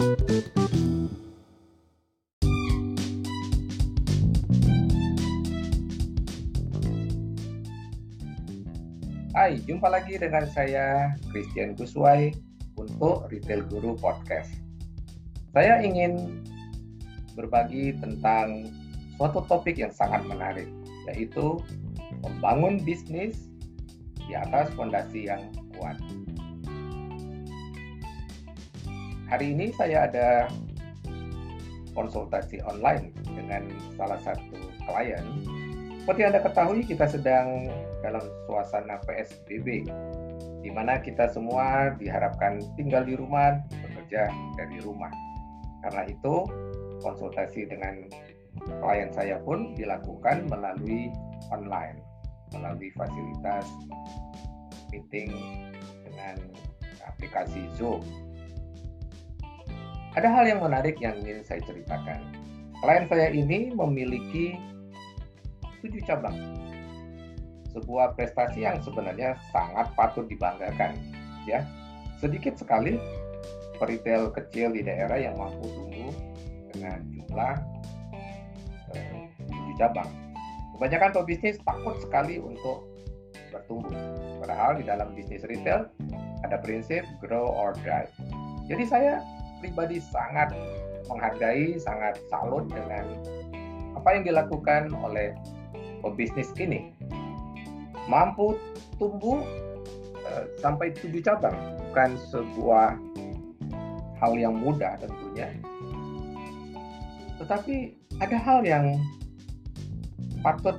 Hai, jumpa lagi dengan saya Christian Guswai untuk Retail Guru Podcast. Saya ingin berbagi tentang suatu topik yang sangat menarik, yaitu membangun bisnis di atas fondasi yang kuat. Hari ini saya ada konsultasi online dengan salah satu klien seperti Anda ketahui, kita sedang dalam suasana PSBB, di mana kita semua diharapkan tinggal di rumah, bekerja dari rumah. Karena itu, konsultasi dengan klien saya pun dilakukan melalui online, melalui fasilitas meeting dengan aplikasi Zoom. Ada hal yang menarik yang ingin saya ceritakan. Klien saya ini memiliki tujuh cabang. Sebuah prestasi yang sebenarnya sangat patut dibanggakan. Ya, sedikit sekali retail kecil di daerah yang mampu tumbuh dengan jumlah eh, tujuh cabang. Kebanyakan pebisnis takut sekali untuk bertumbuh. Padahal di dalam bisnis retail ada prinsip grow or die. Jadi saya pribadi sangat menghargai, sangat salut dengan apa yang dilakukan oleh pebisnis ini. Mampu tumbuh uh, sampai tujuh cabang. Bukan sebuah hal yang mudah tentunya. Tetapi ada hal yang patut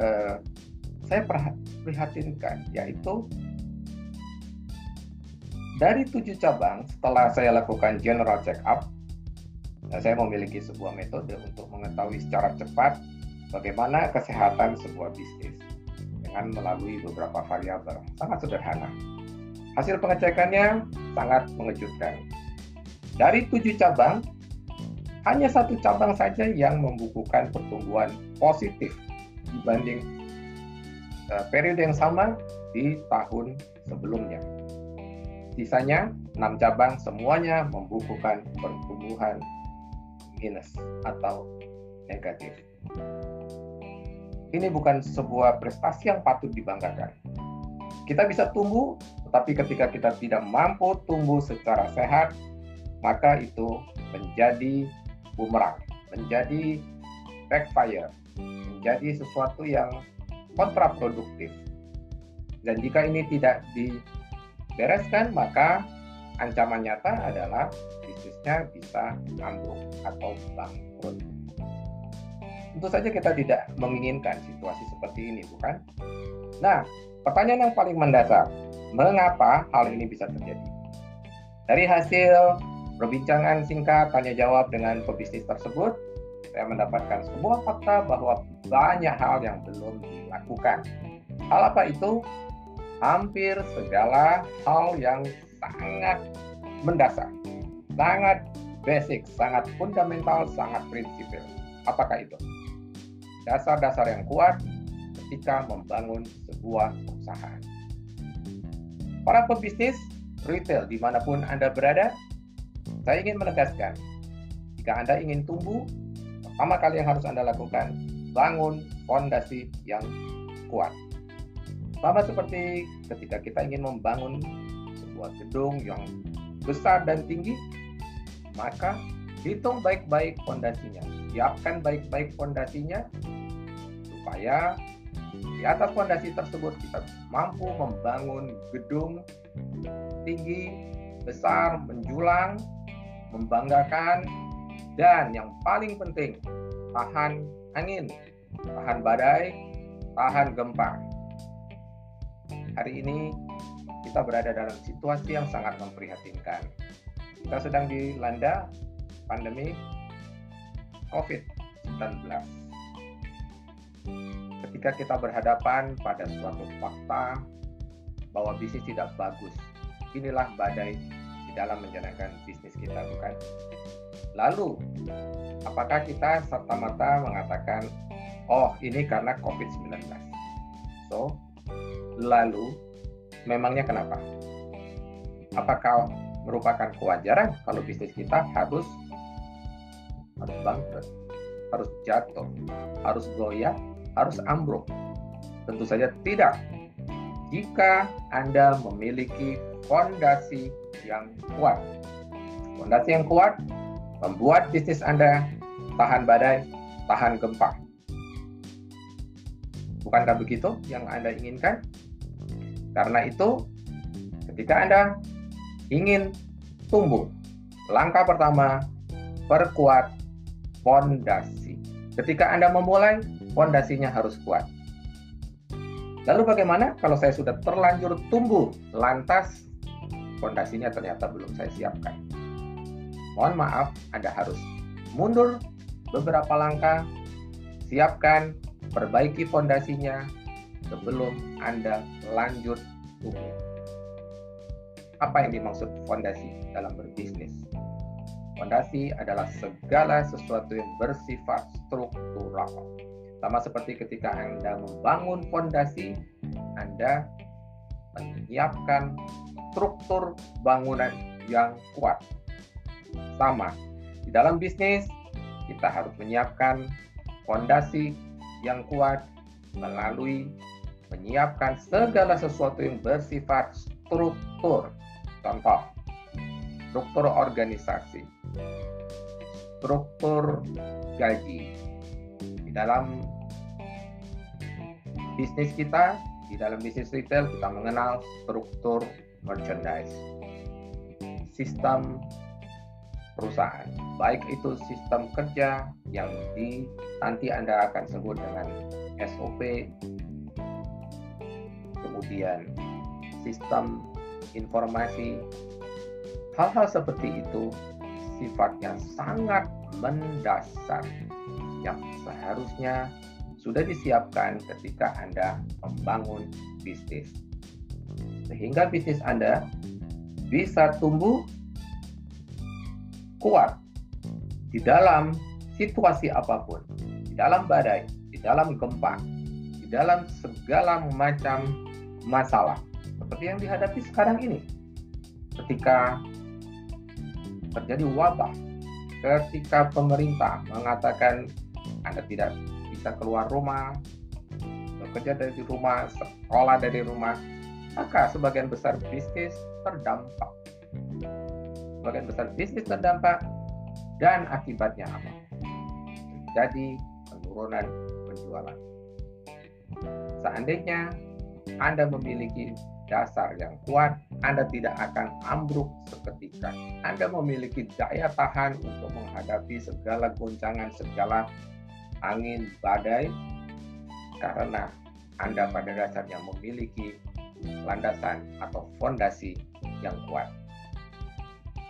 uh, saya prihatinkan yaitu dari tujuh cabang setelah saya lakukan general check up saya memiliki sebuah metode untuk mengetahui secara cepat bagaimana kesehatan sebuah bisnis dengan melalui beberapa variabel. Sangat sederhana. Hasil pengecekannya sangat mengejutkan. Dari tujuh cabang, hanya satu cabang saja yang membukukan pertumbuhan positif dibanding uh, periode yang sama di tahun sebelumnya. Sisanya, enam cabang semuanya membukukan pertumbuhan minus atau negatif ini bukan sebuah prestasi yang patut dibanggakan. Kita bisa tumbuh, tetapi ketika kita tidak mampu tumbuh secara sehat, maka itu menjadi bumerang, menjadi backfire, menjadi sesuatu yang kontraproduktif. Dan jika ini tidak dibereskan, maka ancaman nyata adalah bisnisnya bisa ambruk atau bangkrut. Tentu saja kita tidak menginginkan situasi seperti ini, bukan? Nah, pertanyaan yang paling mendasar, mengapa hal ini bisa terjadi? Dari hasil perbincangan singkat tanya jawab dengan pebisnis tersebut, saya mendapatkan sebuah fakta bahwa banyak hal yang belum dilakukan. Hal apa itu? Hampir segala hal yang sangat mendasar, sangat basic, sangat fundamental, sangat prinsipil. Apakah itu? dasar-dasar yang kuat ketika membangun sebuah perusahaan. Para pebisnis retail di mana pun Anda berada, saya ingin menegaskan, jika Anda ingin tumbuh, pertama kali yang harus Anda lakukan, bangun fondasi yang kuat. Sama seperti ketika kita ingin membangun sebuah gedung yang besar dan tinggi, maka hitung baik-baik fondasinya, siapkan baik-baik fondasinya supaya di atas fondasi tersebut kita mampu membangun gedung tinggi, besar, menjulang, membanggakan, dan yang paling penting, tahan angin, tahan badai, tahan gempa. Hari ini kita berada dalam situasi yang sangat memprihatinkan. Kita sedang dilanda pandemi COVID-19 ketika kita berhadapan pada suatu fakta bahwa bisnis tidak bagus, inilah badai di dalam menjalankan bisnis kita, bukan? Lalu, apakah kita serta-merta mengatakan, oh ini karena COVID-19? So, lalu, memangnya kenapa? Apakah merupakan kewajaran kalau bisnis kita harus harus bangkrut, harus jatuh, harus goyah, harus ambruk. Tentu saja tidak. Jika Anda memiliki fondasi yang kuat. Fondasi yang kuat membuat bisnis Anda tahan badai, tahan gempa. Bukankah begitu yang Anda inginkan? Karena itu, ketika Anda ingin tumbuh, langkah pertama, perkuat fondasi. Ketika Anda memulai, fondasinya harus kuat. Lalu bagaimana kalau saya sudah terlanjur tumbuh, lantas fondasinya ternyata belum saya siapkan? Mohon maaf, Anda harus mundur beberapa langkah, siapkan, perbaiki fondasinya sebelum Anda lanjut tumbuh. Apa yang dimaksud fondasi dalam berbisnis? Fondasi adalah segala sesuatu yang bersifat struktural. Sama seperti ketika Anda membangun fondasi, Anda menyiapkan struktur bangunan yang kuat. Sama, di dalam bisnis kita harus menyiapkan fondasi yang kuat melalui menyiapkan segala sesuatu yang bersifat struktur. Contoh, struktur organisasi, struktur gaji. Di dalam bisnis kita, di dalam bisnis retail kita mengenal struktur merchandise. Sistem perusahaan, baik itu sistem kerja yang di nanti Anda akan sebut dengan SOP, kemudian sistem informasi, hal-hal seperti itu sifatnya sangat mendasar yang seharusnya sudah disiapkan ketika Anda membangun bisnis. Sehingga bisnis Anda bisa tumbuh kuat di dalam situasi apa pun, di dalam badai, di dalam gempa, di dalam segala macam masalah seperti yang dihadapi sekarang ini. Ketika terjadi wabah ketika pemerintah mengatakan Anda tidak bisa keluar rumah, bekerja dari rumah, sekolah dari rumah, maka sebagian besar bisnis terdampak. Sebagian besar bisnis terdampak dan akibatnya apa? Jadi penurunan penjualan. Seandainya Anda memiliki dasar yang kuat, Anda tidak akan ambruk seketika. Anda memiliki daya tahan untuk menghadapi segala goncangan, segala angin badai, karena Anda pada dasarnya memiliki landasan atau fondasi yang kuat.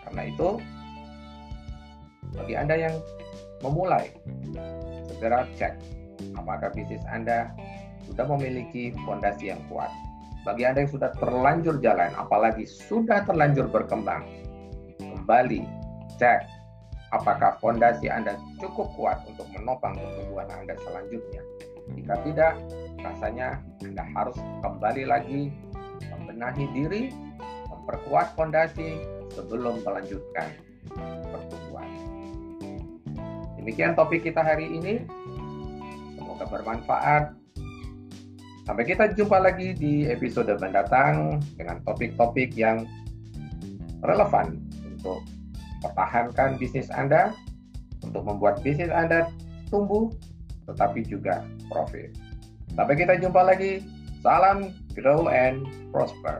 Karena itu, bagi Anda yang memulai, segera cek apakah bisnis Anda sudah memiliki fondasi yang kuat bagi Anda yang sudah terlanjur jalan, apalagi sudah terlanjur berkembang, kembali cek apakah fondasi Anda cukup kuat untuk menopang pertumbuhan Anda selanjutnya. Jika tidak, rasanya Anda harus kembali lagi membenahi diri, memperkuat fondasi sebelum melanjutkan pertumbuhan. Demikian topik kita hari ini. Semoga bermanfaat Sampai kita jumpa lagi di episode mendatang dengan topik-topik yang relevan untuk pertahankan bisnis Anda, untuk membuat bisnis Anda tumbuh, tetapi juga profit. Sampai kita jumpa lagi. Salam grow and prosper.